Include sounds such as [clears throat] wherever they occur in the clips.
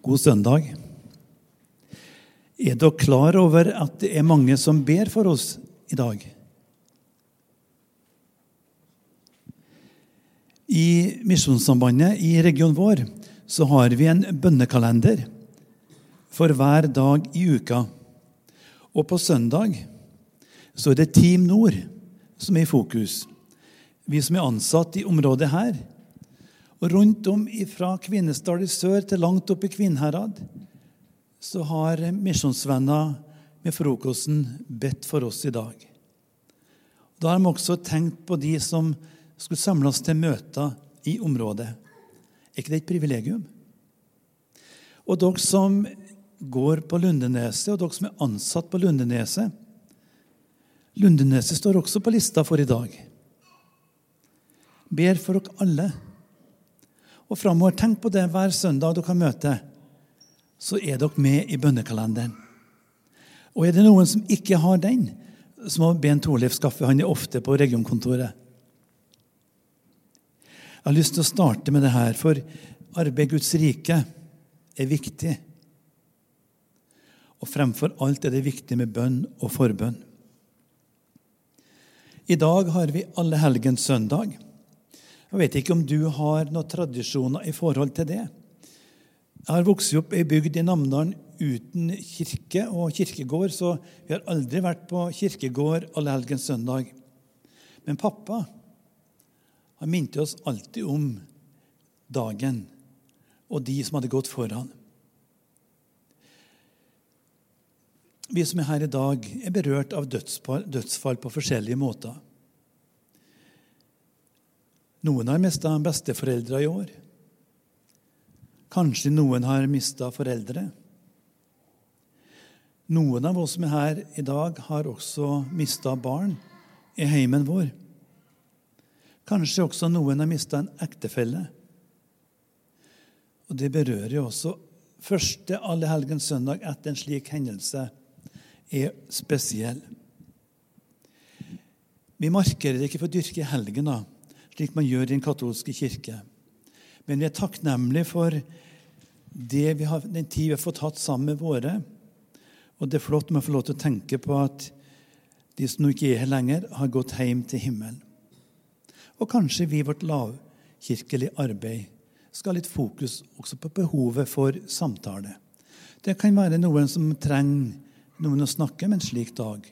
God søndag. Er dere klar over at det er mange som ber for oss i dag? I Misjonssambandet i regionen vår så har vi en bønnekalender for hver dag i uka. Og på søndag så er det Team Nord som er i fokus. Vi som er ansatt i området her, og rundt om fra Kvinesdal i sør til langt opp i Kvinnherad så har misjonsvenner med frokosten bedt for oss i dag. Da har de også tenkt på de som skulle samles til møter i området. Er ikke det et privilegium? Og dere som går på Lundeneset, og dere som er ansatt på Lundeneset Lundeneset står også på lista for i dag. Ber for dere alle. Og framover, tenk på det hver søndag dere har møte. Så er dere med i bønnekalenderen. Og er det noen som ikke har den, så må Ben Torleif skaffe. Han er ofte på regionkontoret. Jeg har lyst til å starte med det her, for arbeid Guds rike er viktig. Og fremfor alt er det viktig med bønn og forbønn. I dag har vi Alle helgens søndag. Jeg vet ikke om du har noen tradisjoner i forhold til det. Jeg har vokst opp i bygd i Namdalen uten kirke og kirkegård, så vi har aldri vært på kirkegård allehelgens søndag. Men pappa han minte oss alltid om dagen og de som hadde gått foran. Vi som er her i dag, er berørt av dødsfall på forskjellige måter. Noen har mista besteforeldre i år. Kanskje noen har mista foreldre. Noen av oss som er her i dag, har også mista barn i heimen vår. Kanskje også noen har mista en ektefelle. Og Det berører jo også første allehelgens søndag etter en slik hendelse er spesiell. Vi markerer det ikke for å dyrke helgen, da, slik man gjør i den katolske kirke. Men vi er takknemlige for har, den tid vi har fått hatt sammen med våre. Og det er flott om å få lov til å tenke på at de som nå ikke er her lenger, har gått hjem til himmelen. Og kanskje vi i vårt lavkirkelige arbeid skal ha litt fokus også på behovet for samtale. Det kan være noen som trenger noen å snakke med en slik dag.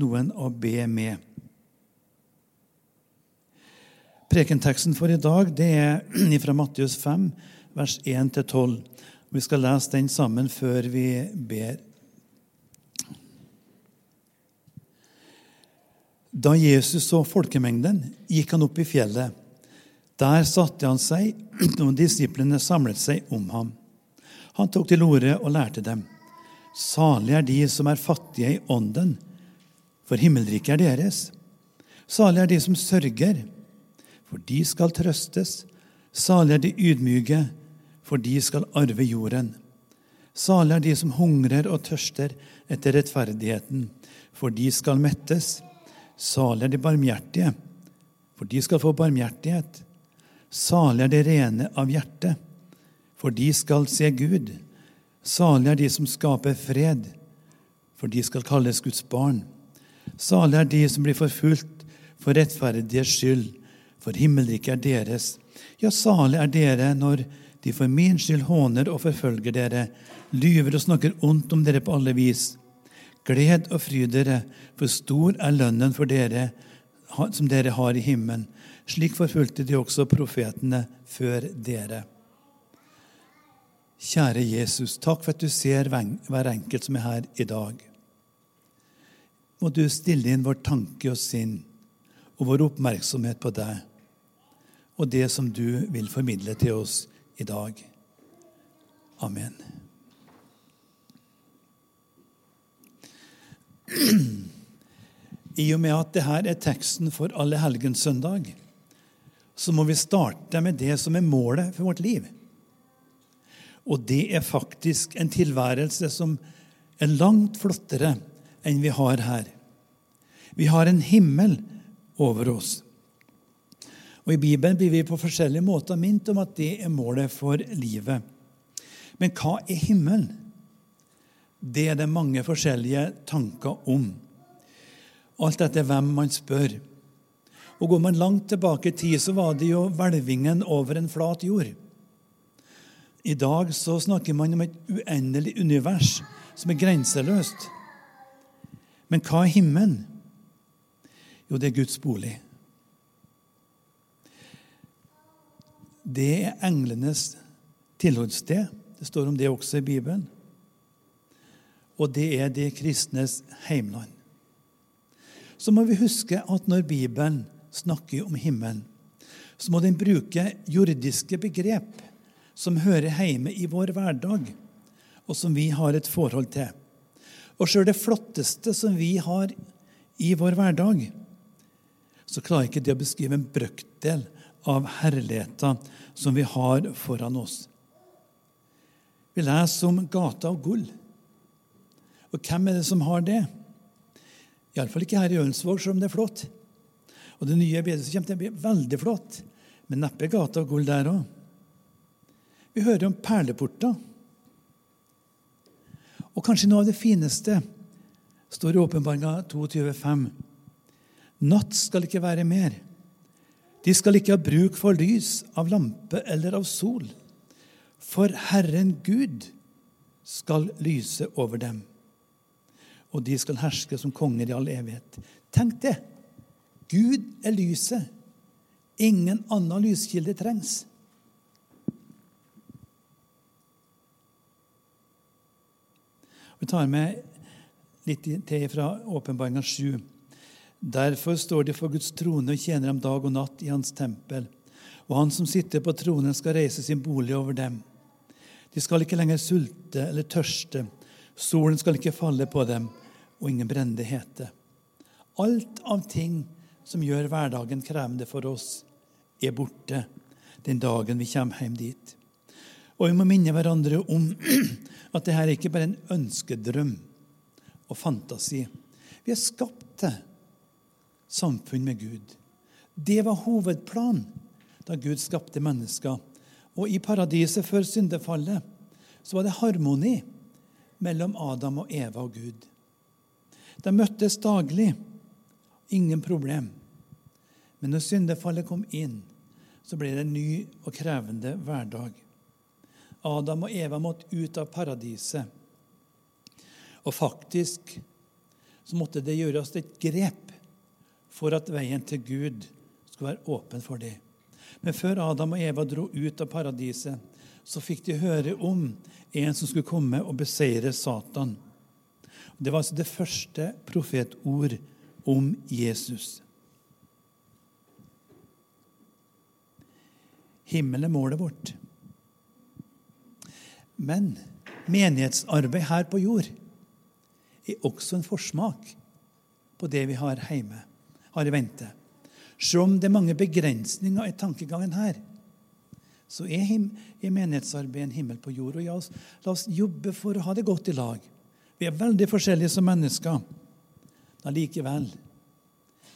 Noen å be med. Prekenteksten for i dag det er [clears throat] fra Matteus 5, vers 1-12. Vi skal lese den sammen før vi ber. Da Jesus så folkemengden, gikk han opp i fjellet. Der satte han seg, [clears throat] og disiplene samlet seg om ham. Han tok til orde og lærte dem. Salig er de som er fattige i ånden, for himmelriket er deres. Salig er de som sørger, for de skal trøstes. Salig er de ydmyke, for de skal arve jorden. Salig er de som hungrer og tørster etter rettferdigheten, for de skal mettes. Salig er de barmhjertige, for de skal få barmhjertighet. Salig er de rene av hjerte, for de skal se Gud. Salig er de som skaper fred, for de skal kalles Guds barn. Salig er de som blir forfulgt for rettferdighets skyld, for himmelriket er deres. Ja, salig er dere når de for min skyld håner og forfølger dere, lyver og snakker ondt om dere på alle vis. Gled og fry dere, for stor er lønnen for dere som dere har i himmelen. Slik forfulgte de også profetene før dere. Kjære Jesus, takk for at du ser hver enkelt som er her i dag. Må du stille inn vår tanke og sinn og vår oppmerksomhet på deg og det som du vil formidle til oss i dag. Amen. I og med at dette er teksten for alle helgens søndag, så må vi starte med det som er målet for vårt liv. Og det er faktisk en tilværelse som er langt flottere enn vi har her. Vi har en himmel over oss. Og I Bibelen blir vi på forskjellige måter minnet om at det er målet for livet. Men hva er himmelen? Det er det mange forskjellige tanker om. Alt etter hvem man spør. Og Går man langt tilbake i tid, så var det jo hvelvingen over en flat jord. I dag så snakker man om et uendelig univers som er grenseløst. Men hva er himmelen? Jo, det er Guds bolig. Det er englenes tilholdssted. Det står om det også i Bibelen. Og det er de kristnes heimland. Så må vi huske at når Bibelen snakker om himmelen, så må den bruke jordiske begrep som hører hjemme i vår hverdag, og som vi har et forhold til. Og sjøl det flotteste som vi har i vår hverdag, så klarer ikke det å beskrive en brøkdel av herligheten som vi har foran oss. Vi leser om gata av gull. Og hvem er det som har det? Iallfall ikke her i Ølnsvåg, selv om det er flott. Og det nye bedehuset kommer til å bli veldig flott, men neppe gata av gull der òg. Vi hører om perleporter. Og kanskje noe av det fineste står i Åpenbaringa 22,5. Natt skal ikke være mer. De skal ikke ha bruk for lys av lampe eller av sol, for Herren Gud skal lyse over dem, og de skal herske som konger i all evighet. Tenk det! Gud er lyset. Ingen annen lyskilde trengs. Vi tar med litt til fra Åpenbaringa 7. Derfor står de for Guds trone og tjener dem dag og natt i Hans tempel. Og Han som sitter på tronen, skal reise sin bolig over dem. De skal ikke lenger sulte eller tørste. Solen skal ikke falle på dem, og ingen brennende hete. Alt av ting som gjør hverdagen krevende for oss, er borte den dagen vi kommer hjem dit. Og vi må minne hverandre om [clears throat] at dette ikke bare er en ønskedrøm og fantasi. Vi er skapt til samfunn med Gud. Det var hovedplanen da Gud skapte mennesker. Og i paradiset før syndefallet så var det harmoni mellom Adam og Eva og Gud. De møttes daglig. Ingen problem. Men når syndefallet kom inn, så ble det en ny og krevende hverdag. Adam og Eva måtte ut av paradiset. Og faktisk så måtte det gjøres et grep for at veien til Gud skulle være åpen for dem. Men før Adam og Eva dro ut av paradiset, så fikk de høre om en som skulle komme og beseire Satan. Det var altså det første profetord om Jesus. Himmelen er målet vårt. Men menighetsarbeid her på jord er også en forsmak på det vi har hjemme, har i vente. Selv om det er mange begrensninger i tankegangen her, så er, er menighetsarbeid en himmel på jord. Og ja, la oss jobbe for å ha det godt i lag. Vi er veldig forskjellige som mennesker. Men likevel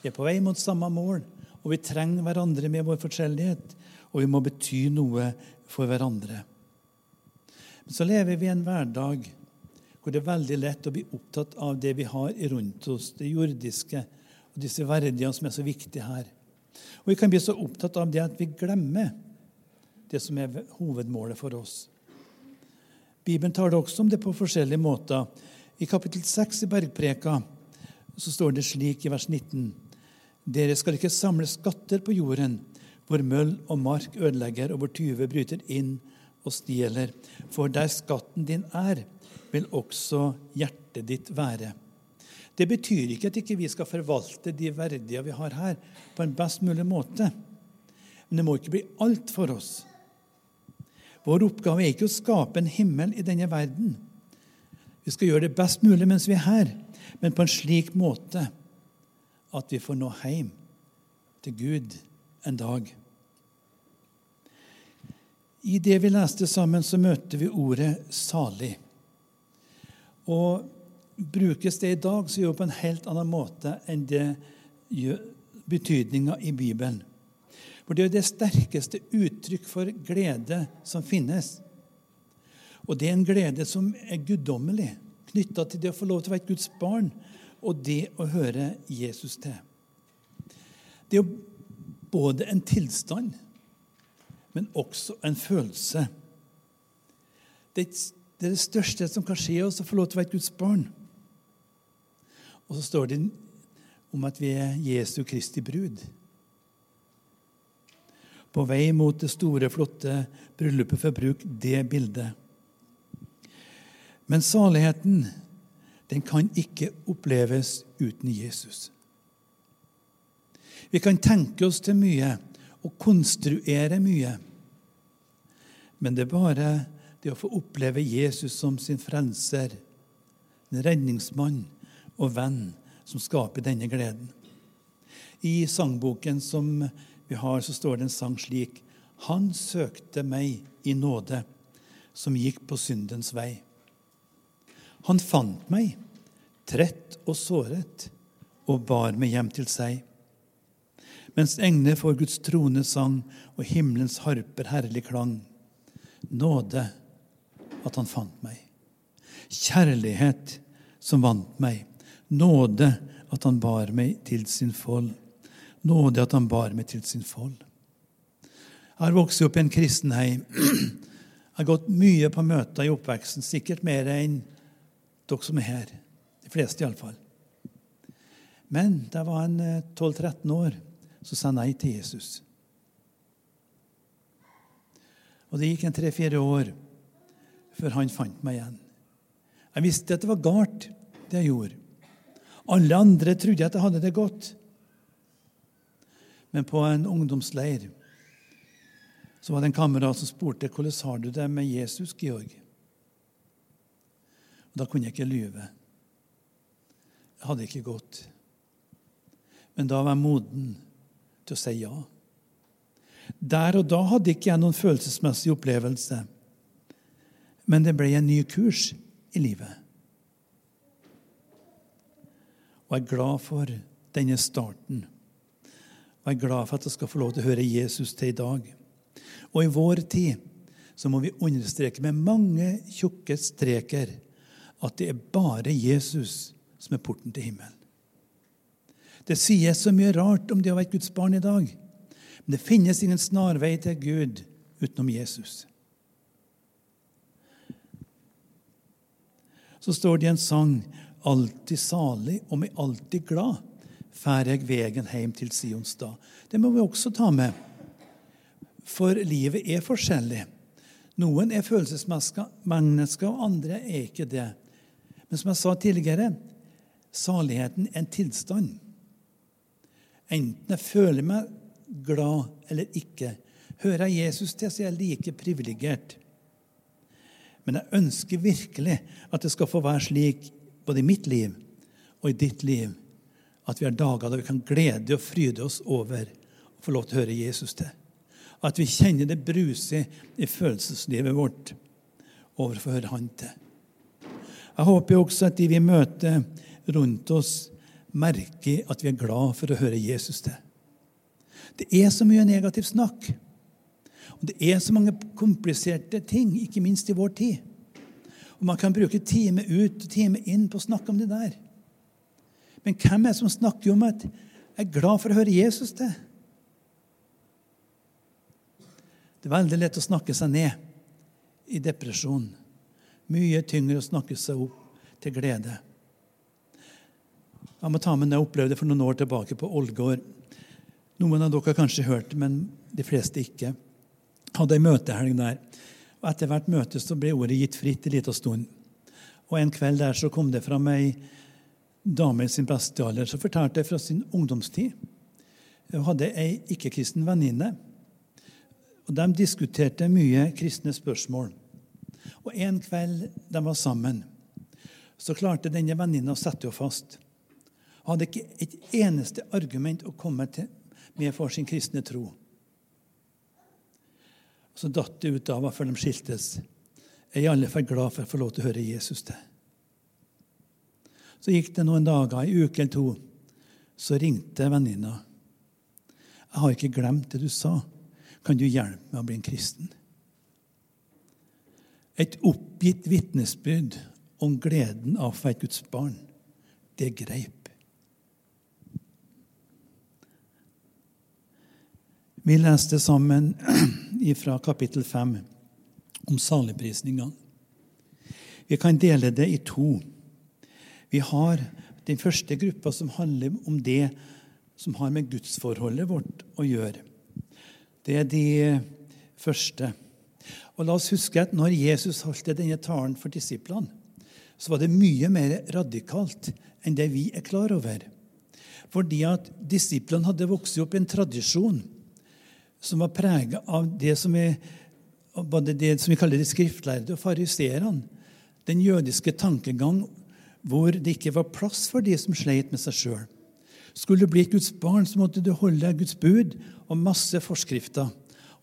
vi er på vei mot samme mål, og vi trenger hverandre med vår forskjellighet. Og vi må bety noe for hverandre. Men så lever vi i en hverdag hvor det er veldig lett å bli opptatt av det vi har rundt oss, det jordiske og disse verdiene som er så viktige her. Og Vi kan bli så opptatt av det at vi glemmer det som er hovedmålet for oss. Bibelen tar det også om det på forskjellige måter. I kapittel 6 i Bergpreka så står det slik i vers 19.: Dere skal ikke samle skatter på jorden, hvor møll og mark ødelegger, og hvor tyver bryter inn og stjeler. For der skatten din er, vil også hjertet ditt være. Det betyr ikke at ikke vi skal forvalte de verdier vi har her, på en best mulig måte. Men det må ikke bli alt for oss. Vår oppgave er ikke å skape en himmel i denne verden. Vi skal gjøre det best mulig mens vi er her, men på en slik måte at vi får nå hjem til Gud en dag. I det vi leste sammen, så møter vi ordet 'salig'. Og Brukes det i dag, så gjør det på en helt annen måte enn det betydninga i Bibelen. For det er det sterkeste uttrykk for glede som finnes. Og det er en glede som er guddommelig, knytta til det å få lov til å være et Guds barn og det å høre Jesus til. Det er jo både en tilstand, men også en følelse. Det er det største som kan skje oss, å få lov til å være et Guds barn. Og så står det om at vi er Jesu Kristi brud. På vei mot det store, flotte bryllupet, for bruk det bildet. Men saligheten den kan ikke oppleves uten Jesus. Vi kan tenke oss til mye og konstruere mye. Men det er bare det å få oppleve Jesus som sin frelser, en redningsmann og venn, som skaper denne gleden. I sangboken som vi har, så står det en sang slik Han søkte meg i nåde, som gikk på syndens vei. Han fant meg, trett og såret, og bar meg hjem til seg. Mens engler får Guds trone sang og himmelens harper herlig klang. Nåde at han fant meg. Kjærlighet som vant meg. Nåde at han bar meg til sin fold. Nåde at han bar meg til sin fold. Jeg har vokst opp i en kristenheim. [clears throat] Jeg har gått mye på møter i oppveksten, sikkert mer enn dere som er her. De fleste, iallfall. Men da jeg var en 12-13 eh, år, så sa jeg nei til Jesus. Og det gikk en tre-fire år før han fant meg igjen. Jeg visste at det var galt, det jeg gjorde. Alle andre trodde at jeg hadde det godt. Men på en ungdomsleir så var det en kamerat som spurte hvordan har du det med Jesus, Georg. Og Da kunne jeg ikke lyve. Jeg hadde ikke gått. Men da var jeg moden til å si ja. Der og da hadde ikke jeg noen følelsesmessig opplevelse, men det ble en ny kurs i livet. Og jeg er glad for denne starten. Og jeg er glad for at jeg skal få lov til å høre Jesus til i dag. Og i vår tid så må vi understreke med mange tjukke streker at det er bare Jesus som er porten til himmelen. Det sies så mye rart om det å være Guds barn i dag. Men det finnes ingen snarvei til Gud utenom Jesus. Så står det i en sang alltid salig og meg alltid glad fær jeg vegen hjem til Sions stad. Det må vi også ta med. For livet er forskjellig. Noen er følelsesmennesker, og andre er ikke det. Men som jeg sa tidligere, saligheten er en tilstand. Enten jeg føler meg glad eller ikke. Hører jeg Jesus til, så er jeg like privilegert. Men jeg ønsker virkelig at det skal få være slik både i mitt liv og i ditt liv at vi har dager da vi kan glede og fryde oss over å få lov til å høre Jesus til. At vi kjenner det bruse i følelseslivet vårt over å få høre Han til. Jeg håper også at de vi møter rundt oss, merker at vi er glad for å høre Jesus til. Det er så mye negativt snakk. Og det er så mange kompliserte ting, ikke minst i vår tid. Og Man kan bruke time ut og time inn på å snakke om det der. Men hvem er det som snakker om at jeg er glad for å høre Jesus til? Det er veldig lett å snakke seg ned i depresjon. Mye tyngre å snakke seg opp til glede. Jeg må ta med det jeg opplevde for noen år tilbake på Ålgård. Noen av dere har kanskje hørt, men de fleste ikke. Hadde ei møtehelg der. Og Etter hvert møte så ble ordet gitt fritt en liten stund. Og En kveld der så kom det fram ei dame i sin beste alder som fortalte fra sin ungdomstid. Hun hadde ei ikke-kristen venninne. Og De diskuterte mye kristne spørsmål. Og En kveld de var sammen, så klarte denne venninna å sette henne fast. Hun hadde ikke et eneste argument å komme til med for sin kristne tro. Og Så datt det ut av henne før de skiltes. Jeg er i alle fall glad for å få lov til å høre Jesus til. Så gikk det noen dager, ei uke eller to. Så ringte venninna. 'Jeg har ikke glemt det du sa. Kan du hjelpe meg å bli en kristen?' Et oppgitt vitnesbyrd om gleden av å være Guds barn. Det greip. Vi leste sammen [clears throat] fra kapittel 5 om saligprisningene. Vi kan dele det i to. Vi har den første gruppa som handler om det som har med gudsforholdet vårt å gjøre. Det er de første. Og la oss huske at når Jesus holdt denne talen for disiplene, så var det mye mer radikalt enn det vi er klar over. Fordi at disiplene hadde vokst opp i en tradisjon som var prega av det som, er, det som vi kaller de skriftlærde og fariseerne. Den jødiske tankegang hvor det ikke var plass for de som sleit med seg sjøl. Skulle du bli Guds barn, så måtte du holde Guds bud og masse forskrifter.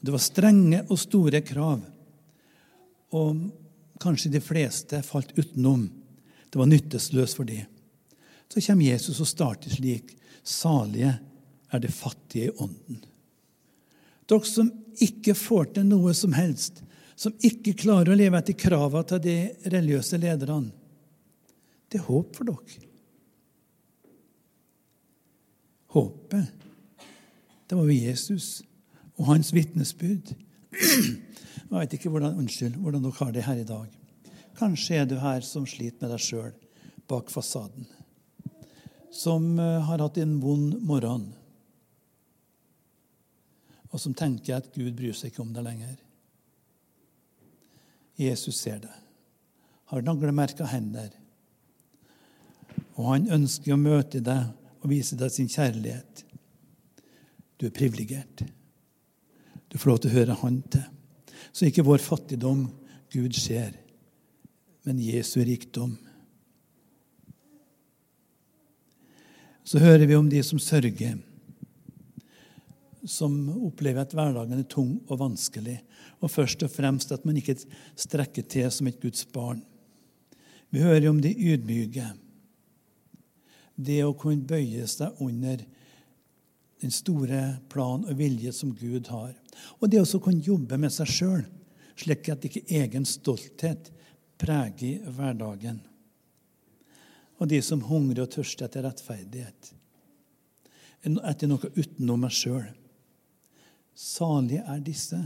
Det var strenge og store krav. Og kanskje de fleste falt utenom. Det var nyttesløst for dem. Så kommer Jesus og starter slik. Salige er det fattige i ånden. Dere som ikke får til noe som helst, som ikke klarer å leve etter kravene til de religiøse lederne. Det er håp for dere. Håpet, det var jo Jesus og hans vitnesbyrd. [clears throat] Jeg vet ikke hvordan, unnskyld, hvordan dere har det her i dag. Kanskje er du her som sliter med deg sjøl bak fasaden. Som eh, har hatt en vond morgen. Og som tenker at Gud bryr seg ikke om deg lenger. Jesus ser det. Har naglemerka hender. Og han ønsker å møte deg og vise deg sin kjærlighet. Du er privilegert. Du får lov til å høre Han til. Så ikke vår fattigdom Gud ser, men Jesu rikdom. Så hører vi om de som sørger som opplever at hverdagen er tung og vanskelig, og først og fremst at man ikke strekker til som et Guds barn. Vi hører om de ydmyke. Det å kunne bøye seg under den store plan og vilje som Gud har. Og det å kunne jobbe med seg sjøl, slik at ikke egen stolthet preger hverdagen. Og de som hungrer og tørster etter rettferdighet. Etter noe utenom meg sjøl. Salige er disse.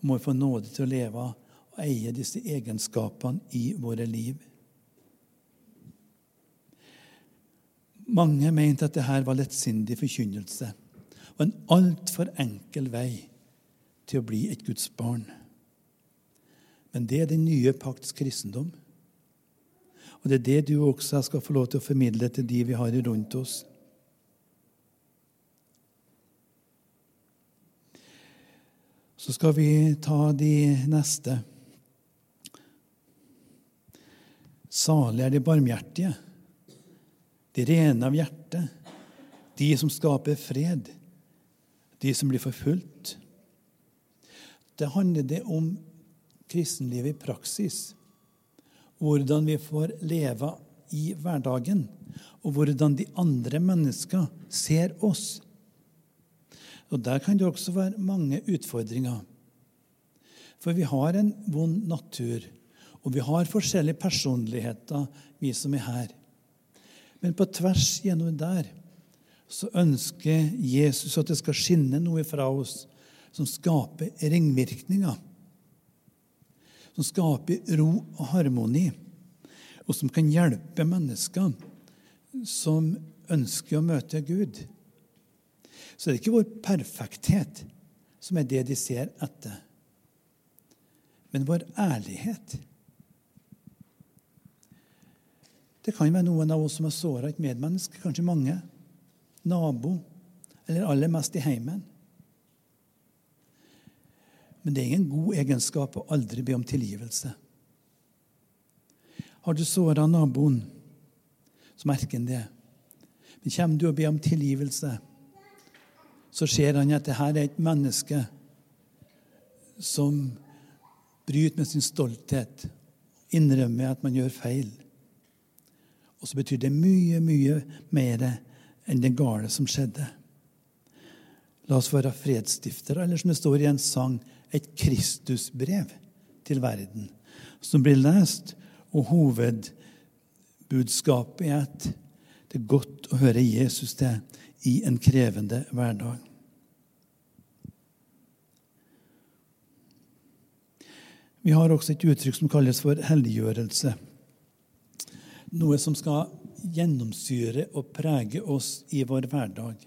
Og må få nåde til å leve og eie disse egenskapene i våre liv. Mange mente at dette var lettsindig forkynnelse og en altfor enkel vei til å bli et Guds barn. Men det er den nye pakts kristendom. Og det er det du også skal få lov til å formidle til de vi har rundt oss. Så skal vi ta de neste. Salig er de barmhjertige, de rene av hjerte, de som skaper fred, de som blir forfulgt. Det handler det om kristenlivet i praksis. Hvordan vi får leve i hverdagen, og hvordan de andre mennesker ser oss. Og Der kan det også være mange utfordringer. For vi har en vond natur, og vi har forskjellige personligheter, vi som er her. Men på tvers gjennom der så ønsker Jesus at det skal skinne noe fra oss som skaper ringvirkninger. Som skaper ro og harmoni, og som kan hjelpe mennesker som ønsker å møte Gud så det er ikke vår perfekthet som er det de ser etter, men vår ærlighet. Det kan være noen av oss som har såra et medmenneske, kanskje mange. Nabo, eller aller mest i heimen. Men det er ingen god egenskap å aldri be om tilgivelse. Har du såra naboen, så merker han det. Men kommer du å be om tilgivelse, så ser han at det her er et menneske som bryter med sin stolthet, innrømmer at man gjør feil. Og så betyr det mye, mye mer enn det gale som skjedde. La oss være fredsstiftere, eller som det står i en sang, et Kristusbrev til verden, som blir lest, og hovedbudskapet er at det er godt å høre Jesus til i en krevende hverdag. Vi har også et uttrykk som kalles for helliggjørelse. Noe som skal gjennomsyre og prege oss i vår hverdag.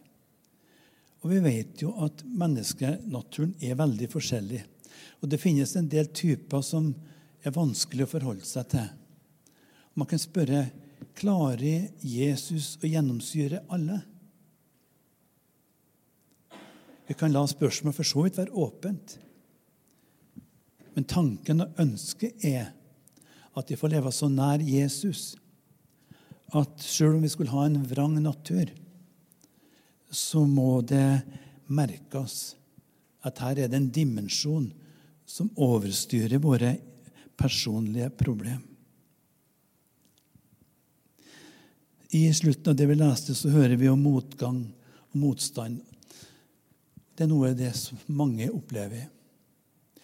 Og Vi vet jo at menneskenaturen er veldig forskjellig. Og det finnes en del typer som er vanskelig å forholde seg til. Man kan spørre klarer Jesus å gjennomsyre alle. Vi kan la spørsmålet for så vidt være åpent. Men tanken og ønsket er at vi får leve så nær Jesus at selv om vi skulle ha en vrang natur, så må det merkes at her er det en dimensjon som overstyrer våre personlige problem. I slutten av det vi leste, så hører vi om motgang og motstand. Det er noe av det mange opplever.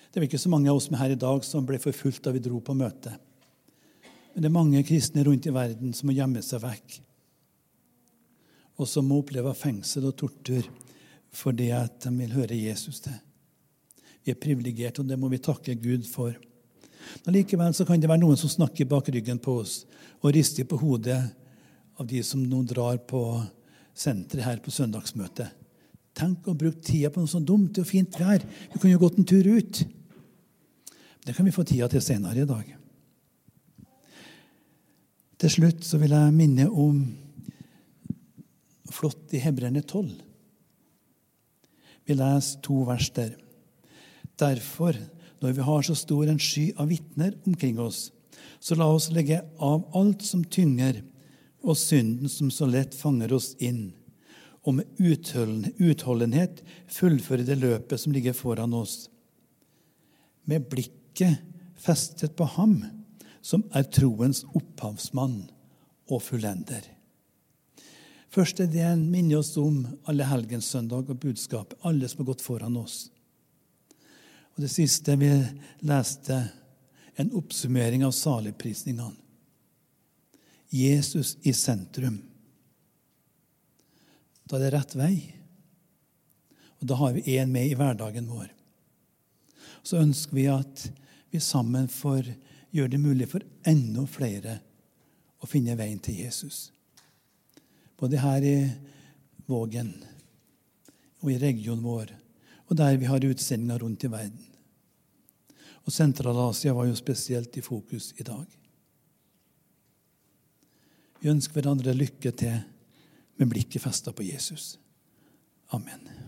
Det er ikke så mange av oss med her i dag som ble forfulgt da vi dro på møte. Men det er mange kristne rundt i verden som må gjemme seg vekk, og som må oppleve fengsel og tortur fordi at de vil høre Jesus til. Vi er privilegerte, og det må vi takke Gud for. Men Likevel så kan det være noen som snakker bak ryggen på oss og rister på hodet av de som nå drar på senteret her på søndagsmøtet. Tenk å bruke tida på noe så dumt. Jo fint vær. Vi kan jo gått en tur ut. Det kan vi få tida til senere i dag. Til slutt så vil jeg minne om flott i Hebrerne 12. Vi leser to vers der. Derfor, når vi har så stor en sky av vitner omkring oss, så la oss legge av alt som tynger, og synden som så lett fanger oss inn, og med utholdenhet fullføre det løpet som ligger foran oss. Med blikket festet på ham, som er troens opphavsmann og fullender. Først er det en minne oss om alle helgens søndag og budskap, alle som har gått foran oss. Og Det siste vi leste, en oppsummering av saligprisningene. Jesus i sentrum. Da er det rett vei. Og da har vi én med i hverdagen vår. Så ønsker vi at vi sammen får gjøre det mulig for enda flere å finne veien til Jesus. Både her i Vågen og i regionen vår, og der vi har utsendinger rundt i verden. Og Sentral-Asia var jo spesielt i fokus i dag. Vi ønsker hverandre lykke til med blikket festa på Jesus. Amen.